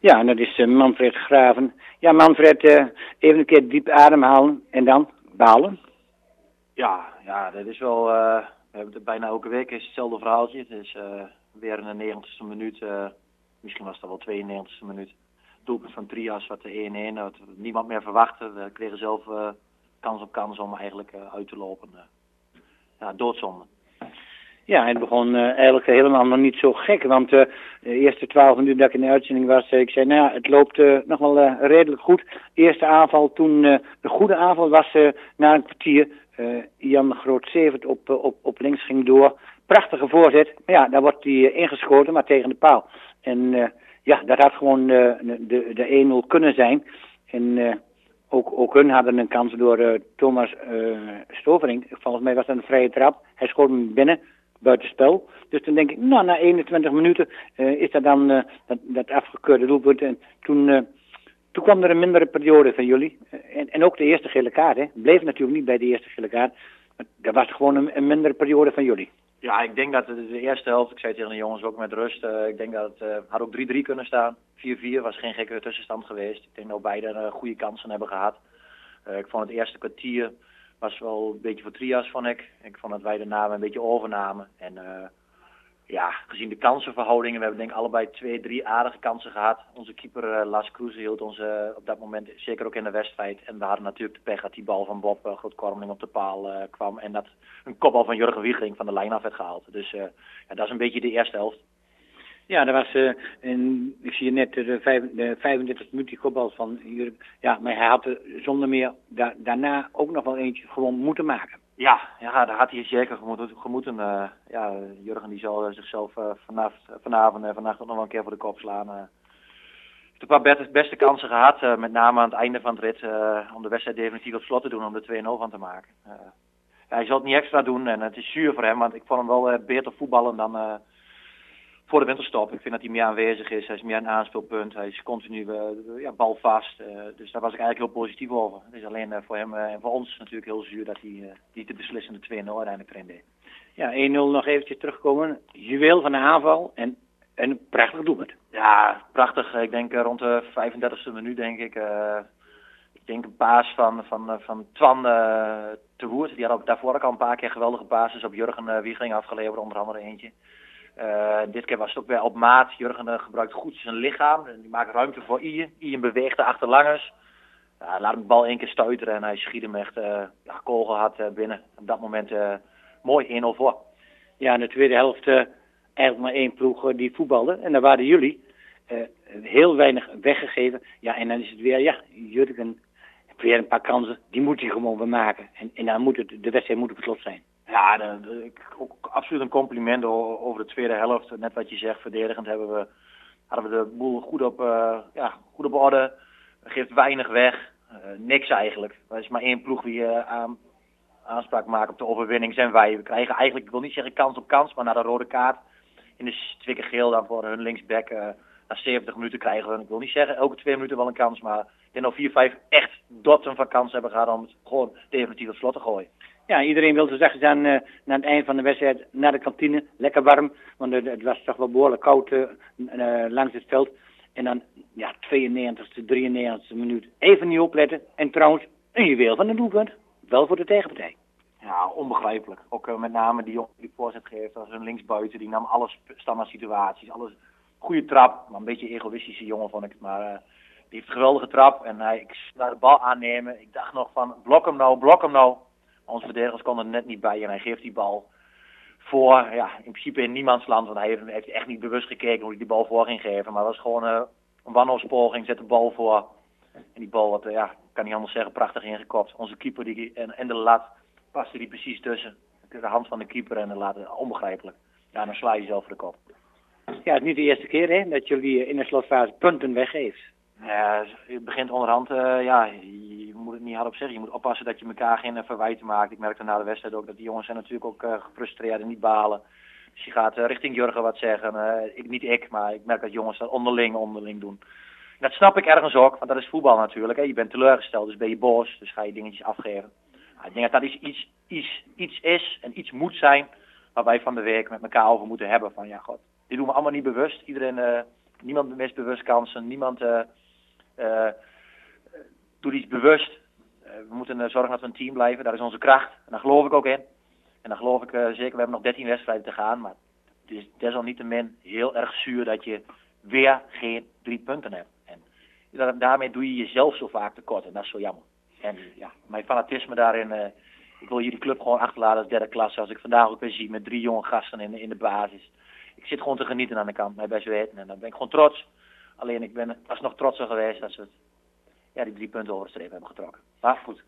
Ja, en dat is Manfred Graven. Ja, Manfred, even een keer diep ademhalen en dan balen. Ja, ja, dat is wel. we hebben het bijna elke week is hetzelfde verhaaltje. Het is weer in de 90ste minuut, misschien was dat wel 92ste minuut. Doelpunt van Trias, wat de 1-1, wat niemand meer verwachtte. We kregen zelf kans op kans om eigenlijk uit te lopen. ja, doodzonde. Ja, het begon uh, eigenlijk helemaal nog niet zo gek. Want uh, de eerste twaalf minuten dat ik in de uitzending was, uh, ik zei, nou ja, het loopt nog wel redelijk goed. Eerste aanval, toen de goede aanval was na een kwartier. Jan Groot-Zevert op, op, op links ging door. Prachtige voorzet. Maar ja, daar wordt hij ingeschoten, maar tegen de paal. En ja, dat had gewoon de, de, de 1-0 kunnen zijn. En ook, ook hun hadden een kans door Thomas Stovering. Volgens mij was dat een vrije trap. Hij schoot hem binnen buitenspel. Dus dan denk ik, nou, na 21 minuten uh, is dat dan uh, dat, dat afgekeurde doelpunt. En toen, uh, toen kwam er een mindere periode van jullie. en, en ook de eerste gele kaart, hè. Bleef natuurlijk niet bij de eerste gele kaart. Maar dat was gewoon een, mindere periode van jullie. Ja, ik denk dat de eerste helft, ik zei tegen de jongens ook met rust, ik denk dat het had ook 3-3 kunnen staan. 4-4 was geen gekke tussenstand geweest. Ik denk dat beide goede kansen hebben gehad. ik vond het eerste kwartier was wel een beetje voor Trias, vond ik. Ik vond dat wij daarna een beetje overnamen. En uh, ja, gezien de kansenverhoudingen, we hebben denk ik allebei twee, drie aardige kansen gehad. Onze keeper uh, Lars Kroes hield ons uh, op dat moment zeker ook in de wedstrijd. En we hadden natuurlijk de pech dat die bal van Bob Grootkormeling op de paal kwam. En dat een kopbal van Jurgen Wiegering van de lijn af werd gehaald. Dus ja, dat is een beetje de eerste helft. Ja, dat was, uh, ik zie net de, vijf, de 35 minuten kopbal van Jurgen. Ja, maar hij had er zonder meer da, daarna ook nog wel eentje gewoon moeten maken. Ja, ja daar had hij zeker gemoeten. uh, ja, Jurgen die zal zichzelf uh, vanaf, vanavond en vannacht nog wel een keer voor de kop slaan. Uh, heeft een paar beste, kansen gehad, met name aan het einde van het rit, om de wedstrijd definitief op slot te doen, om de 2-0 van te maken. hij zal het niet extra doen en het is zuur voor hem, want ik vond hem wel beter voetballen dan voor de winterstop. Ik vind dat hij meer aanwezig is. Hij is meer een aanspeelpunt. Hij is continu uh, ja, balvast. Uh, dus daar was ik eigenlijk heel positief over. Het is alleen uh, voor hem en voor ons natuurlijk heel zuur dat hij niet de beslissende 2-0 uiteindelijk erin deed. Ja, 1-0 nog eventjes terugkomen. Juweel van de aanval en een prachtig doelpunt. Ja, prachtig. Ik denk rond de 35e minuut denk ik. ik denk een paas van, van, van Twan te Woert. Die had daarvoor ook al een paar keer geweldige basis op Jurgen Wiegering afgeleverd. Onder andere eentje. Uh, dit keer was het ook weer op maat. Jurgen uh, gebruikt goed zijn lichaam. En die maakt ruimte voor Ian. Ian beweegt er achterlangers. Laat hem de bal één keer stuiteren en hij schiet hem echt uh, ja, kogel had binnen. Op dat moment mooi 1-0 voor. Ja, in de tweede helft eigenlijk maar één ploeg die voetbalde. En daar waren jullie. heel weinig weggegeven. Ja, en dan is het weer, ja, Jurgen weer een paar kansen. Die moet hij gewoon weer maken. En, en dan moet het, de wedstrijd moet op slot zijn. Ja, de, de, ook absoluut een compliment over de tweede helft. Net wat je zegt, verdedigend hebben we, hadden we de boel goed op, uh, ja, goed op orde. Geeft weinig weg. Uh, niks eigenlijk. Er is maar één ploeg die uh, aan, aanspraak maakt op de overwinning, zijn wij. We krijgen eigenlijk, ik wil niet zeggen kans op kans, maar na de rode kaart in de keer geel dan voor hun linksback. na 70 minuten krijgen we, ik wil niet zeggen elke twee minuten wel een kans, maar in al 4, 5 echt dotsen van kans hebben gehad om het gewoon definitief op slot te gooien ja, iedereen wilde zeggen dan uh, na het eind van de wedstrijd naar de kantine. Lekker warm, want het, was toch wel behoorlijk koud uh, langs het veld. En dan, ja, 92e, 93e minuut. Even niet opletten. En trouwens, een juweel van een doelpunt. Wel voor de tegenpartij. Ja, onbegrijpelijk. Ook met name die jongen die voorzet geeft, als hun linksbuiten, die nam alles standaard situaties, alles goede trap. Maar een beetje egoïstische jongen vond ik het, maar die heeft een geweldige trap. En hij, ik laat de bal aannemen. Ik dacht nog van, blok hem nou, blok hem nou. Onze verdedigers konden er net niet bij en hij geeft die bal voor, ja, in principe in niemands land. Want hij heeft, heeft echt niet bewust gekeken hoe hij die bal voor ging geven. Maar het was gewoon uh, een wanhoopspoging, zet de bal voor. En die bal, wat, ja, kan niet anders zeggen, prachtig ingekopt. Onze keeper die, en, en de lat paste die precies tussen. De hand van de keeper en de lat, onbegrijpelijk. Ja, dan sla je zelf voor de kop. Ja, het is niet de eerste keer hè, dat jullie in de slotfase punten weggeeft. Ja, het begint onderhand, uh, ja, niet hardop zeggen. Je moet oppassen dat je elkaar geen uh, verwijten maakt. Ik merkte na de wedstrijd ook dat die jongens zijn natuurlijk ook uh, gefrustreerd en niet balen. Dus je gaat richting Jurgen wat zeggen. ik, niet ik, maar ik merk dat jongens dat onderling, onderling doen. dat snap ik ergens ook, want dat is voetbal natuurlijk. Hè. Je bent teleurgesteld, dus ben je boos, dus ga je dingetjes afgeven. ik denk dat dat iets, iets, iets is en iets moet zijn waar wij van de week met elkaar over moeten hebben. Van ja, god, dit doen we allemaal niet bewust. Iedereen niemand mist bewust kansen. Niemand doet iets bewust. We moeten zorgen dat we een team blijven. Dat is onze kracht. En daar geloof ik ook in. En dan geloof ik zeker, we hebben nog 13 wedstrijden te gaan. Maar het is desalniettemin heel erg zuur dat je weer geen drie punten hebt. En daarmee doe je jezelf zo vaak tekort. En dat is zo jammer. En ja, mijn fanatisme daarin. Uh, ik wil jullie club gewoon achterlaten als derde klasse. Als ik vandaag ook weer zie met drie jonge gasten in, in de basis. Ik zit gewoon te genieten aan de kant, mij best weten. En dan ben ik gewoon trots. Alleen ik ben nog trotser geweest als we het, ja, die drie punten over de streep hebben getrokken. Maar goed,